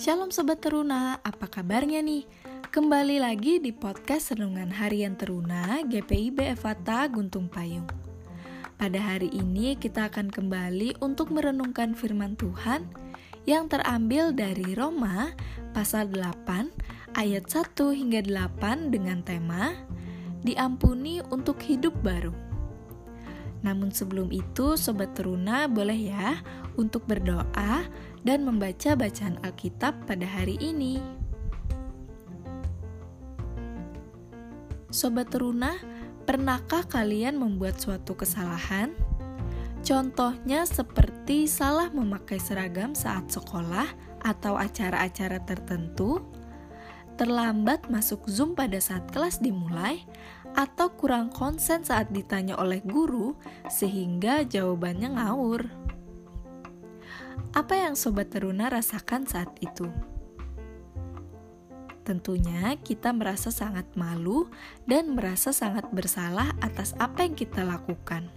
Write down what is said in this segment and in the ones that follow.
Shalom Sobat Teruna, apa kabarnya nih? Kembali lagi di podcast Renungan Harian Teruna GPIB Evata Guntung Payung. Pada hari ini kita akan kembali untuk merenungkan firman Tuhan yang terambil dari Roma pasal 8 ayat 1 hingga 8 dengan tema Diampuni untuk hidup baru. Namun sebelum itu Sobat Teruna boleh ya untuk berdoa dan membaca bacaan Alkitab pada hari ini. Sobat Teruna, pernahkah kalian membuat suatu kesalahan? Contohnya seperti salah memakai seragam saat sekolah atau acara-acara tertentu, terlambat masuk Zoom pada saat kelas dimulai, atau kurang konsen saat ditanya oleh guru sehingga jawabannya ngawur. Apa yang sobat teruna rasakan saat itu? Tentunya kita merasa sangat malu dan merasa sangat bersalah atas apa yang kita lakukan.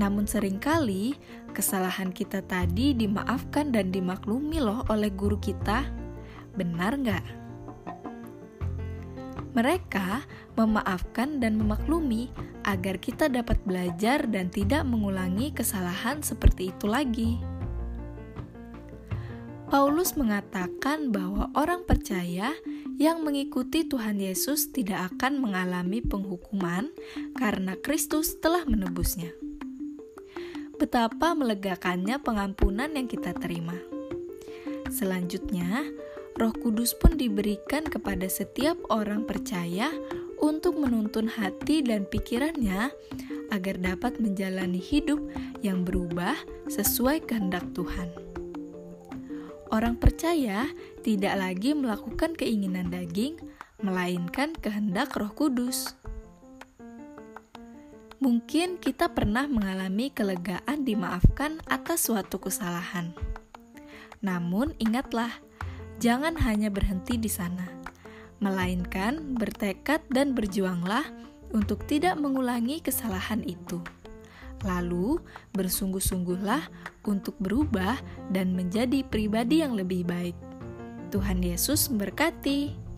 Namun sering kali kesalahan kita tadi dimaafkan dan dimaklumi loh oleh guru kita. Benar nggak? Mereka memaafkan dan memaklumi agar kita dapat belajar dan tidak mengulangi kesalahan seperti itu lagi. Paulus mengatakan bahwa orang percaya yang mengikuti Tuhan Yesus tidak akan mengalami penghukuman karena Kristus telah menebusnya. Betapa melegakannya pengampunan yang kita terima. Selanjutnya, Roh Kudus pun diberikan kepada setiap orang percaya untuk menuntun hati dan pikirannya agar dapat menjalani hidup yang berubah sesuai kehendak Tuhan. Orang percaya tidak lagi melakukan keinginan daging, melainkan kehendak Roh Kudus. Mungkin kita pernah mengalami kelegaan dimaafkan atas suatu kesalahan. Namun, ingatlah jangan hanya berhenti di sana, melainkan bertekad dan berjuanglah untuk tidak mengulangi kesalahan itu. Lalu, bersungguh-sungguhlah untuk berubah dan menjadi pribadi yang lebih baik. Tuhan Yesus memberkati.